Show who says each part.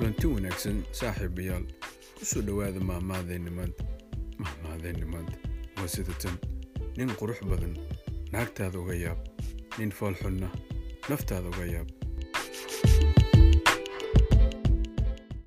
Speaker 1: kulanti wanaagsan saaxiibayaal ku soo dhowaada maahmaadeenni maanta mahmaadeenni maanta waa sida tan. Nin qurux badan. Naagtaada uga yaab. Nin foolxunna naftaada uga yaab.